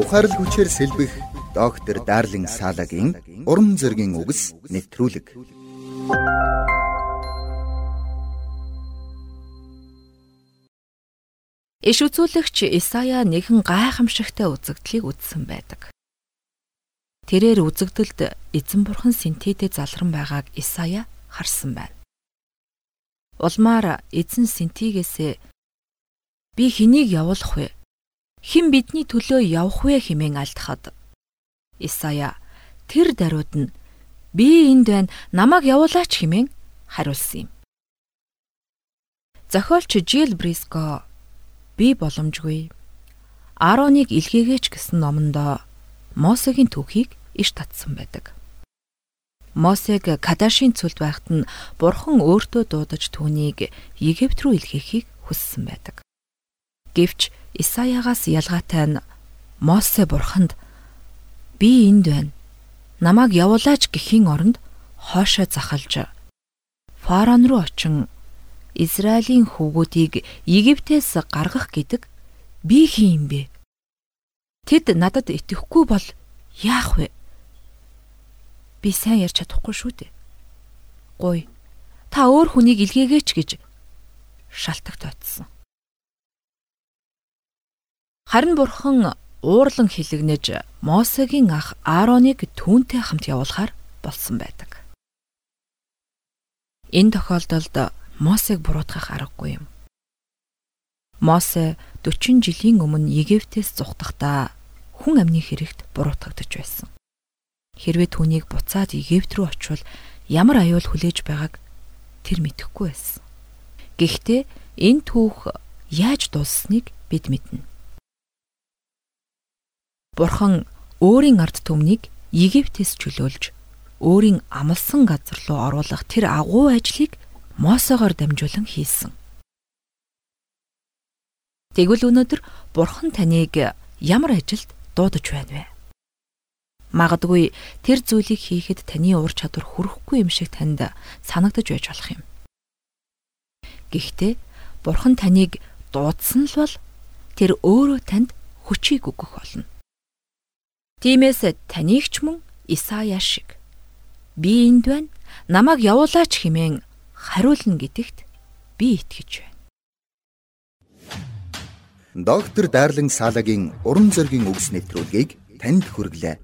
Ухаарл хүчээр сэлбэх доктор Дарлин Салагийн уран зөгийн үгс нэвтрүүлэг. Иш үзүүлэгч Исая нэгэн гайхамшигтай үзэгдлийг үзсэн байдаг. Тэрээр үзэгдэлд эзэн бурхан Синтидэд залран байгааг Исая харсан байна. Улмаар эзэн Синтигээсээ би хэнийг явуулах вэ? Хэн бидний төлөө явах вэ хэмээн альдахад Исая тэр даруйд нь би энд байна намайг явуулаач хэмээн хариулсан юм. Зохиолч Жил Бриско би боломжгүй. Ароныг илгээгээч гэсэн номондоо Мосегийн түүхийг иш татсан байдаг. Мосег Кадашийн цүлд байхад нь Бурхан өөртөө дуудаж түүнийг Египт рүү илгээхийг хүссэн байдаг. Гэвч Исаягаас ялгаатай нь Мосе Бурханд би энд байна. Намааг явуулаач гэхийн оронд хоошоо захалж Фараон руу очин Израилийн хүүгүүдийг Египтээс гаргах гэдэг би хин юм бэ? Тэд надад итгэхгүй бол яах вэ? Би сайн ярьж чадахгүй шүү дээ. Гуй. Та өөр хүнийг илгээгээч гэж шалтак тооцсон. Харин бурхан уурлан хилэгнэж Мосегийн ах Аароныг түүнтэй хамт явуулахаар болсон байдаг. Энэ тохиолдолд Мосег буруутгах аргагүй юм. Мосе 40 жилийн өмнө Египтээс зугдахдаа хүн амны хэрэгт буруутгагдж байсан. Хэрвээ түүнийг буцаад Египт рүү очивол ямар аюул хүлээж байгааг тэр мэдэхгүй байсан. Гэхдээ энэ түүх яаж дуссныг бид мэднэ. Бурхан өөрийн ард түмнийг Египтээс чөлөөлж өөрийн амлсан газар руу оруулах тэр агуу ажлыг Мосогоор дамжуулан хийсэн. Тэгвэл өнөөдөр Бурхан таныг ямар ажилд дуудаж байна вэ? Магадгүй тэр зүйлийг хийхэд таны ур чадвар хүрэхгүй юм шиг танд санагдаж байж болох юм. Гэхдээ Бурхан таныг дуудсан л бол тэр өөрөө танд хүчийг өгөх болно. Тиймээс таныг ч мөн Исая шиг би энд байна намайг явуулаач хэмээн хариулна гэдэгт би итгэж байна. Доктор Дарлин Салагийн уран зөгийн үгс нэвтрүүлгийг танд хүргэлээ.